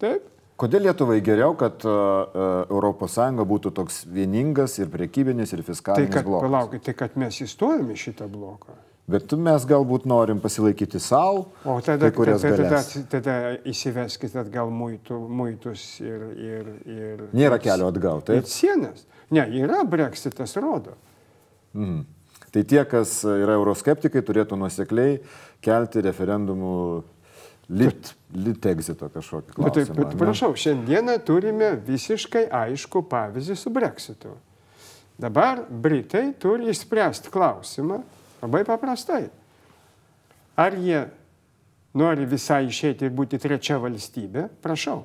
taip? Kodėl Lietuvai geriau, kad uh, ES būtų toks vieningas ir prekybinis, ir fiskalinis tai, kad, blokas? Palaukit, tai kad mes įstojame šitą bloką. Bet mes galbūt norim pasilaikyti savo. O tada, tada, tada, tada įsiveskit atgal muitų, muitus ir, ir, ir... Nėra kelio atgal, taip? Ir sienas. Ne, yra breksitas, rodo. Mm. Tai tie, kas yra euroskeptikai, turėtų nusekliai kelti referendumų lit, lit exito kažkokį klausimą. Bet, bet prašau, šiandieną turime visiškai aišku pavyzdį su breksitu. Dabar Britai turi išspręsti klausimą, Labai paprastai. Ar jie nori visai išėti ir būti trečia valstybė, prašau.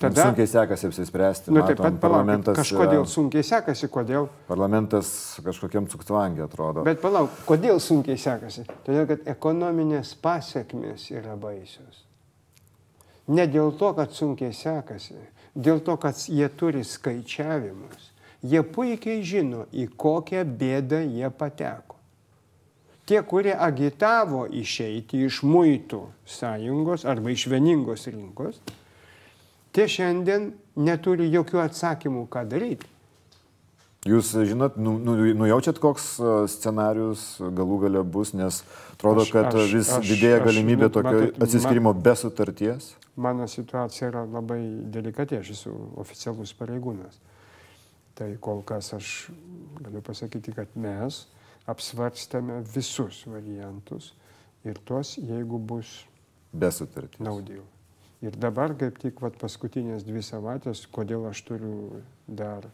Tada, sunkiai sekasi apsispręsti. Nu, taip pat palauk, kažkodėl sunkiai sekasi, kodėl? Parlamentas kažkokiam cuktvangė atrodo. Bet palauk, kodėl sunkiai sekasi? Todėl, kad ekonominės pasiekmes yra baisios. Ne dėl to, kad sunkiai sekasi, dėl to, kad jie turi skaičiavimus jie puikiai žino, į kokią bėdą jie pateko. Tie, kurie agitavo išeiti iš muitų sąjungos arba iš vieningos rinkos, tie šiandien neturi jokių atsakymų, ką daryti. Jūs žinot, nu, nu, nujaučiat, koks e, scenarius galų gale bus, nes atrodo, aš, kad aš, vis aš, didėja galimybė aš, tokio matot, atsiskirimo man, be sutarties. Mano situacija yra labai delikatė, aš esu oficialus pareigūnas. Tai kol kas aš galiu pasakyti, kad mes apsvarstame visus variantus ir tuos, jeigu bus be sutarties. Naudinga. Ir dabar kaip tik vat, paskutinės dvi savaitės, kodėl aš turiu dar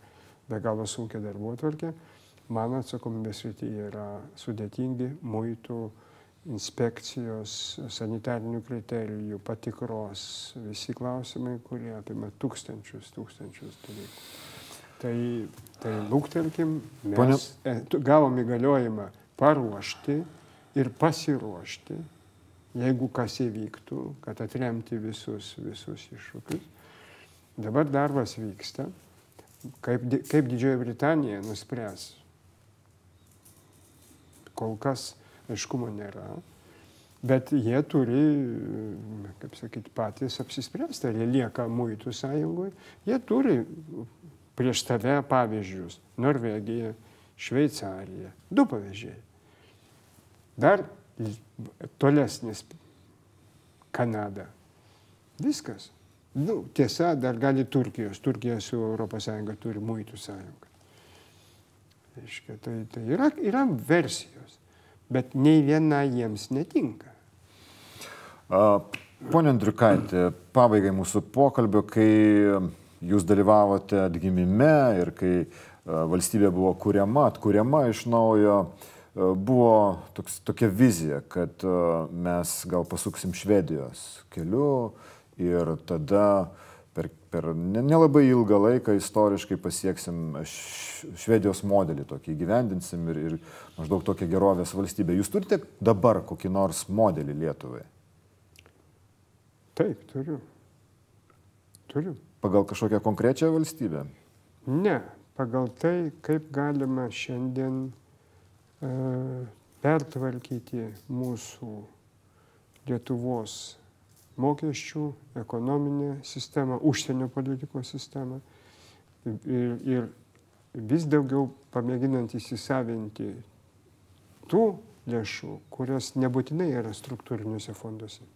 be galo sunkia darbuotvarkė, mano atsakomybės rytyje yra sudėtingi muitų inspekcijos, sanitarinių kriterijų, patikros, visi klausimai, kurie apima tūkstančius, tūkstančius dalykų. Tai, tai lūktelkim, mes Pone... E, gavom įgaliojimą paruošti ir pasiruošti, jeigu kas įvyktų, kad atremti visus, visus iššūkius. Dabar darbas vyksta. Kaip, kaip Didžioji Britanija nuspręs, kol kas aiškumo nėra, bet jie turi, kaip sakyti, patys apsispręsti, ar jie lieka muitų sąjungoje, jie turi prieš tave pavyzdžius - Norvegija, Šveicarija. Du pavyzdžiai. Dar tolesnis Kanada. Viskas. Nu, tiesa, dar gali Turkijos. Turkija su ES turi muitų sąjungą. Reiškia, tai, tai yra, yra versijos, bet nei viena jiems netinka. A, Pone Andriukaitė, pabaigai mūsų pokalbio, kai jūs dalyvavote atgimime ir kai e, valstybė buvo kuriama, atkuriama iš naujo, e, buvo toks, tokia vizija, kad e, mes gal pasuksim Švedijos keliu ir tada per, per nelabai ilgą laiką istoriškai pasieksim Švedijos modelį, tokį gyvendinsim ir, ir maždaug tokią gerovės valstybę. Jūs turite dabar kokį nors modelį Lietuvai? Taip, turiu. Turiu. Pagal kažkokią konkrečią valstybę? Ne, pagal tai, kaip galima šiandien uh, pertvarkyti mūsų Lietuvos mokesčių, ekonominę sistemą, užsienio politikos sistemą ir, ir vis daugiau pamėginant įsisavinti tų lėšų, kurios nebūtinai yra struktūriniuose fonduose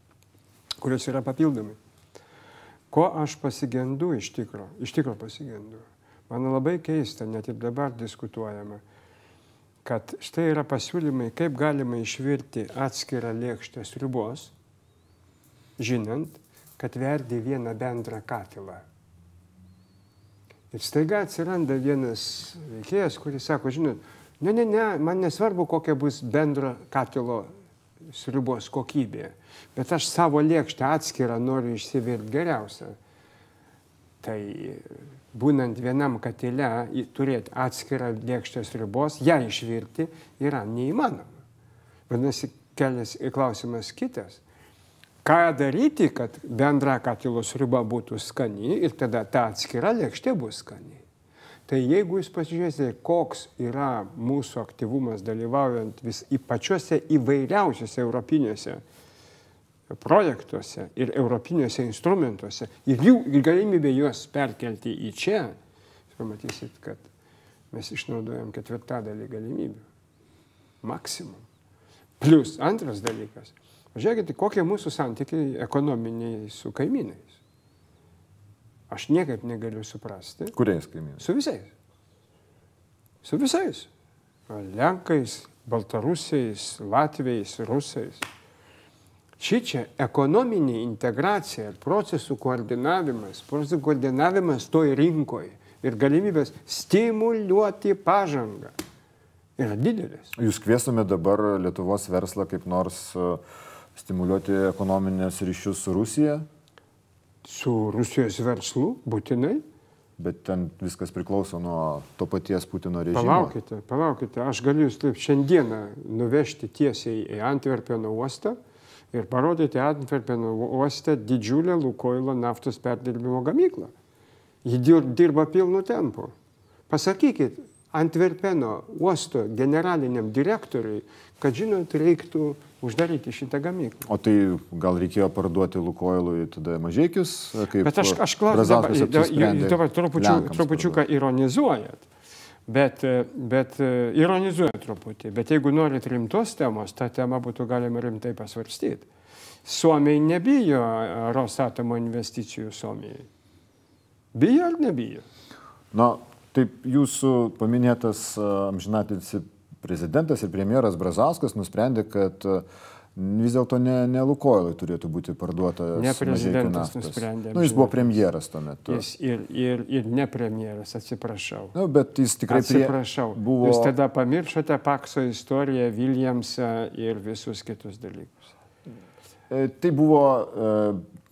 kurios yra papildomi. Ko aš pasigendu iš tikro? Iš tikro pasigendu. Man labai keista, net ir dabar diskutuojama, kad štai yra pasiūlymai, kaip galima išvirti atskirą lėkštę sriubos, žinant, kad verdi vieną bendrą katilą. Ir staiga atsiranda vienas veikėjas, kuris sako, žinot, ne, ne, ne, man nesvarbu, kokia bus bendro katilo sriubos kokybė, bet aš savo lėkštę atskirą noriu išsivirti geriausią. Tai būnant vienam katile, turėti atskirą lėkštę sriubos, ją išvirti yra neįmanoma. Vadinasi, kelias klausimas kitas. Ką daryti, kad bendra katilo sriuba būtų skani ir tada ta atskira lėkštė bus skani. Tai jeigu jūs pasižiūrėsite, koks yra mūsų aktyvumas dalyvaujant vis į pačiuose įvairiausiuose europinėse projektuose ir europinėse instrumentuose ir jų ir galimybė juos perkelti į čia, pamatysit, kad mes išnaudojam ketvirtadalį galimybių. Maksimum. Plus antras dalykas. Žiūrėkite, kokie mūsų santykiai ekonominiai su kaimynais. Aš niekaip negaliu suprasti. Kuriais kaimynais? Su visais. Su visais. Lenkais, Baltarusiais, Latviais, Rusais. Ši čia ekonominė integracija ir procesų koordinavimas, procesų koordinavimas toj rinkoje ir galimybės stimuliuoti pažangą yra didelis. Jūs kviestumėte dabar Lietuvos verslą kaip nors e, stimuliuoti ekonominės ryšius su Rusija? Su Rusijos verslu, būtinai. Bet ten viskas priklauso nuo to paties Putino režimo. Palaukite, palaukite, aš galiu jūs taip šiandieną nuvežti tiesiai į Antverpeno uostą ir parodyti Antverpeno uostą didžiulę Lukoilo naftos perdirbimo gamyklą. Ji dirba pilnu tempu. Pasakykit Antverpeno uosto generaliniam direktoriui, kad žinot, reiktų uždaryti šitą gamyklą. O tai gal reikėjo parduoti Lukoilui tada mažiekius? Bet aš, aš klausiu, dabar, dabar trupučiu, trupučiuką ironizuojat. Bet, bet ironizuoja truputį. Bet jeigu norit rimtos temos, tą temą būtų galima rimtai pasvarstyti. Suomiai nebijo Rosatomo investicijų Suomijai. Bijo ar nebijo? Na, taip jūsų paminėtas amžinatilsi prezidentas ir premjeras Brazauskas nusprendė, kad vis dėlto ne, ne Lukoilai turėtų būti parduotas. Ne prezidentas nusprendė. Nu, jis buvo premjeras tuo metu. Jis ir, ir, ir ne premjeras, atsiprašau. Nu, bet jis tikrai atsiprašau. Buvo... Jūs tada pamiršote Pakso istoriją, Williamsą ir visus kitus dalykus. E, tai buvo e,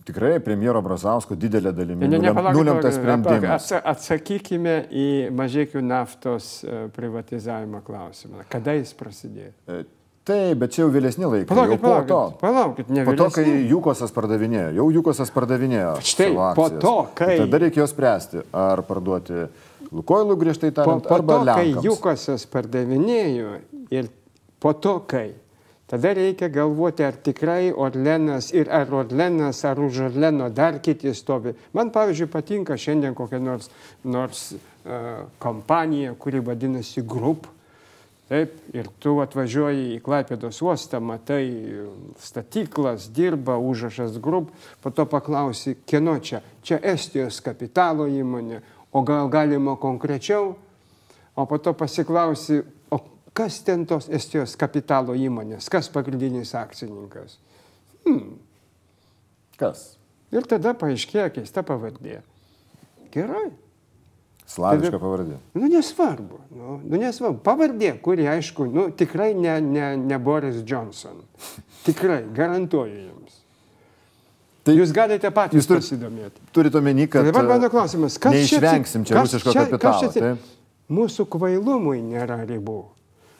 tikrai premjero Brazausko didelė dalimi ne, ne, nulemtas sprendimas. Atsakykime į mažiekių naftos e, privatizavimo klausimą. Kada jis prasidėjo? E, taip, bet čia jau vėlesni laikai. Palaukit, po palaukit, to. Palaukit, ne po to, kai Jukosas pardavinėjo, jau Jukosas pardavinėjo. Štai, po to, kai... Tada reikėjo spręsti, ar parduoti Lukoilų griežtai tariant, po, po arba to, Lenkams. kai Jukosas pardavinėjo ir po to, kai Tada reikia galvoti, ar tikrai Orlenas ir ar Orlenas, ar už Orleno dar kiti stovi. Man, pavyzdžiui, patinka šiandien kokia nors, nors uh, kompanija, kuri vadinasi Group. Taip, ir tu atvažiuoji į Klaipėdos uostą, matai statyklas, dirba užrašas grup, po to paklausi, kieno čia. Čia Estijos kapitalo įmonė, o gal galima konkrečiau, o po to pasiklausi, kas ten tos Estijos kapitalo įmonės, kas pagrindinis akcininkas. Hmm. Kas? Ir tada paaiškėja keista pavardė. Gerai. Slaviška Tada- pavardė. Nu, nesvarbu. Nu, nu, nesvarbu. Pavardė, kuri, aišku, nu, tikrai ne, ne, ne Boris Johnson. Tikrai, garantuoju jums. Tai Jūs galite patys jūs turit- pasidomėti. Turite omeny, kad Tai dabar mano klausimas, kas čia neišvengsim čia rusiško kapitalo. čia- taip? Mūsų kvailumui nėra ribų.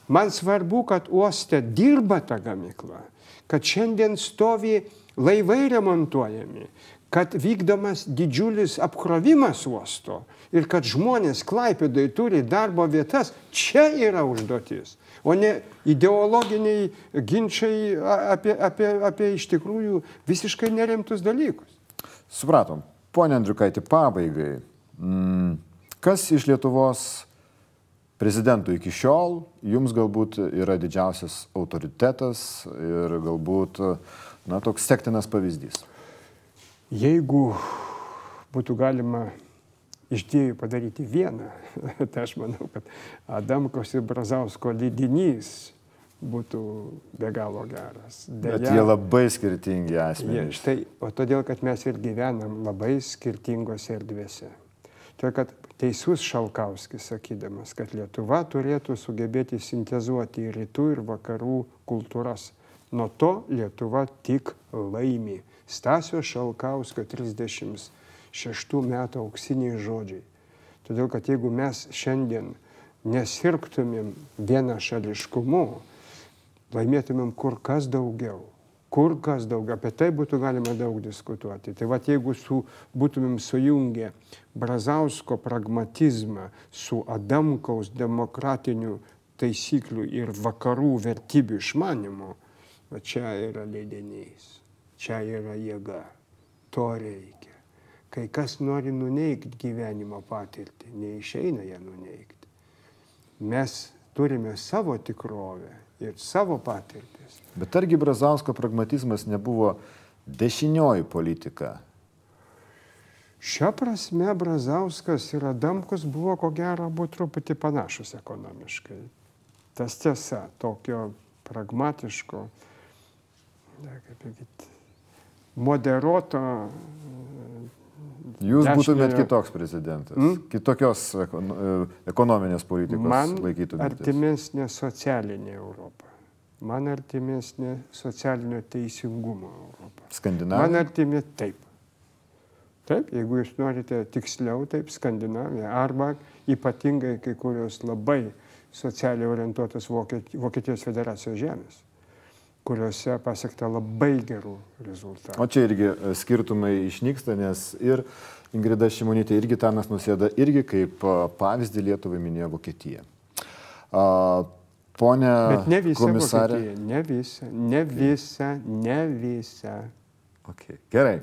Man svarbu, kad uoste dirba ta gamykla, kad šiandien stovi laivai remontuojami, kad vykdomas didžiulis apkrovimas uosto ir kad žmonės klaipėdai turi darbo vietas. Čia yra užduotis, o ne ideologiniai ginčiai apie, apie, apie iš tikrųjų visiškai nerimtus dalykus. Supratom. Pone Andriukaitį, pabaigai. Mm, kas iš Lietuvos prezidentų iki šiol jums galbūt yra didžiausias autoritetas ir galbūt na, toks sektinas pavyzdys? Jeigu būtų galima iš dviejų padaryti vieną, [LAUGHS] tai aš manau, kad Adamkos ir Brazausko lydinys būtų be galo geras. Bet jie labai skirtingi asmenys. štai, o todėl, kad mes ir gyvenam labai skirtingose erdvėse. Todėl, kad teisus Šalkauskis sakydamas, kad Lietuva turėtų sugebėti sintezuoti rytų ir vakarų kultūras. Nuo to Lietuva tik laimi. Stasio Šalkauskio 36 metų auksiniai žodžiai. Todėl, kad jeigu mes šiandien nesirgtumėm vienašališkumu, laimėtumėm kur kas daugiau. Kur kas daugiau. Apie tai būtų galima daug diskutuoti. Tai va, jeigu su, būtumėm sujungę Brazausko pragmatizmą su Adamkaus demokratinių taisyklių ir vakarų vertybių išmanimu, va čia yra leidinys, čia yra jėga. To reikia. Kai kas nori nuneikti gyvenimo patirtį, neišeina ją nuneikti. Mes turime savo tikrovę ir savo patirtis. Bet argi Brazausko pragmatizmas nebuvo dešinioji politika? Šia prasme Brazauskas ir Adamkus buvo ko gero buvo truputį panašus ekonomiškai. Tas tiesa, tokio pragmatiško, ne, kaip sakyti, moderuoto. Jūs Dešiniojo- būtumėt kitoks prezidentas, Mm? kitokios e, ekonominės politikos Man laikytumėtės. artimesnė socialinė Europa. Man artimesnė socialinio teisingumo Europa. Man Skandinavija. artimi taip. Taip, jeigu jūs norite tiksliau, taip, Skandinavija. Arba ypatingai kai kurios labai socialiai orientuotos Vokiet- Vokietijos federacijos žemės, kuriuose pasiekta labai gerų rezultatų. O čia irgi e, skirtumai išnyksta, nes ir Ingrida Šimonytė, ir Gitanas Nusėda irgi kaip e, pavyzdį Lietuvai minėjo Vokietiją. Pone komisarė. Ne visa, ne visa, ne visa. Okay. Gerai.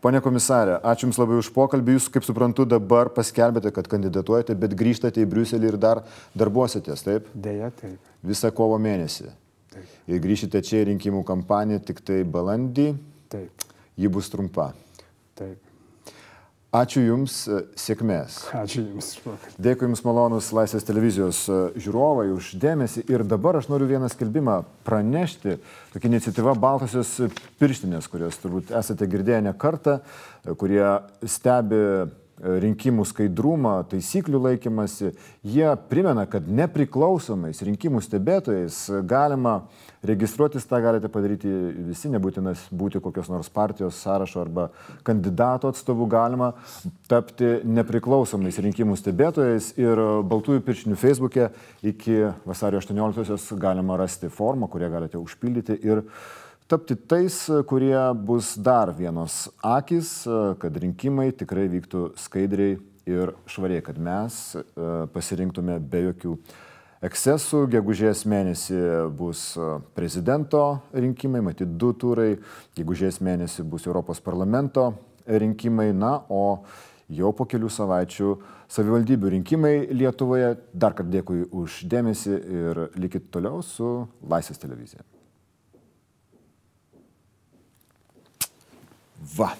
Pone komisarė, ačiū Jums labai už pokalbį. Jūs, kaip suprantu, dabar paskelbėte, kad kandidatuojate, bet grįžtate į Briuselį ir dar darbuositės, taip? Deja, taip. Visą kovo mėnesį. Taip. Ir grįšite čia į rinkimų kampaniją tik tai balandį. Taip. Ji bus trumpa. taip. Ačiū Jums, e, sėkmės. Ačiū Jums. Dėkui Jums malonus Laisvės televizijos e, žiūrovai už dėmesį. Ir dabar aš noriu vieną skelbimą pranešti. Tokia iniciatyva Baltosios pirštinės, kurias turbūt esate girdėję ne kartą, e, kurie stebi rinkimų skaidrumą, taisyklių laikymasi. Jie primena, kad nepriklausomais rinkimų stebėtojais galima registruotis, tą galite padaryti visi, nebūtina būti kokios nors partijos sąrašo arba kandidato atstovu, galima tapti nepriklausomais rinkimų stebėtojais ir Baltųjų pirštinių Facebook'e iki vasario 18-osios galima rasti formą, kurią galite užpildyti ir tapti tais, kurie bus dar vienos akis, kad rinkimai tikrai vyktų skaidriai ir švariai, kad mes e, pasirinktume be jokių ekscesų. Gegužės mėnesį bus prezidento rinkimai, matyt, du turai, gegužės mėnesį bus Europos parlamento rinkimai, na, o jau po kelių savaičių savivaldybių rinkimai Lietuvoje. Dar kartą dėkui už dėmesį ir likit toliau su Laisvės televizija. Va.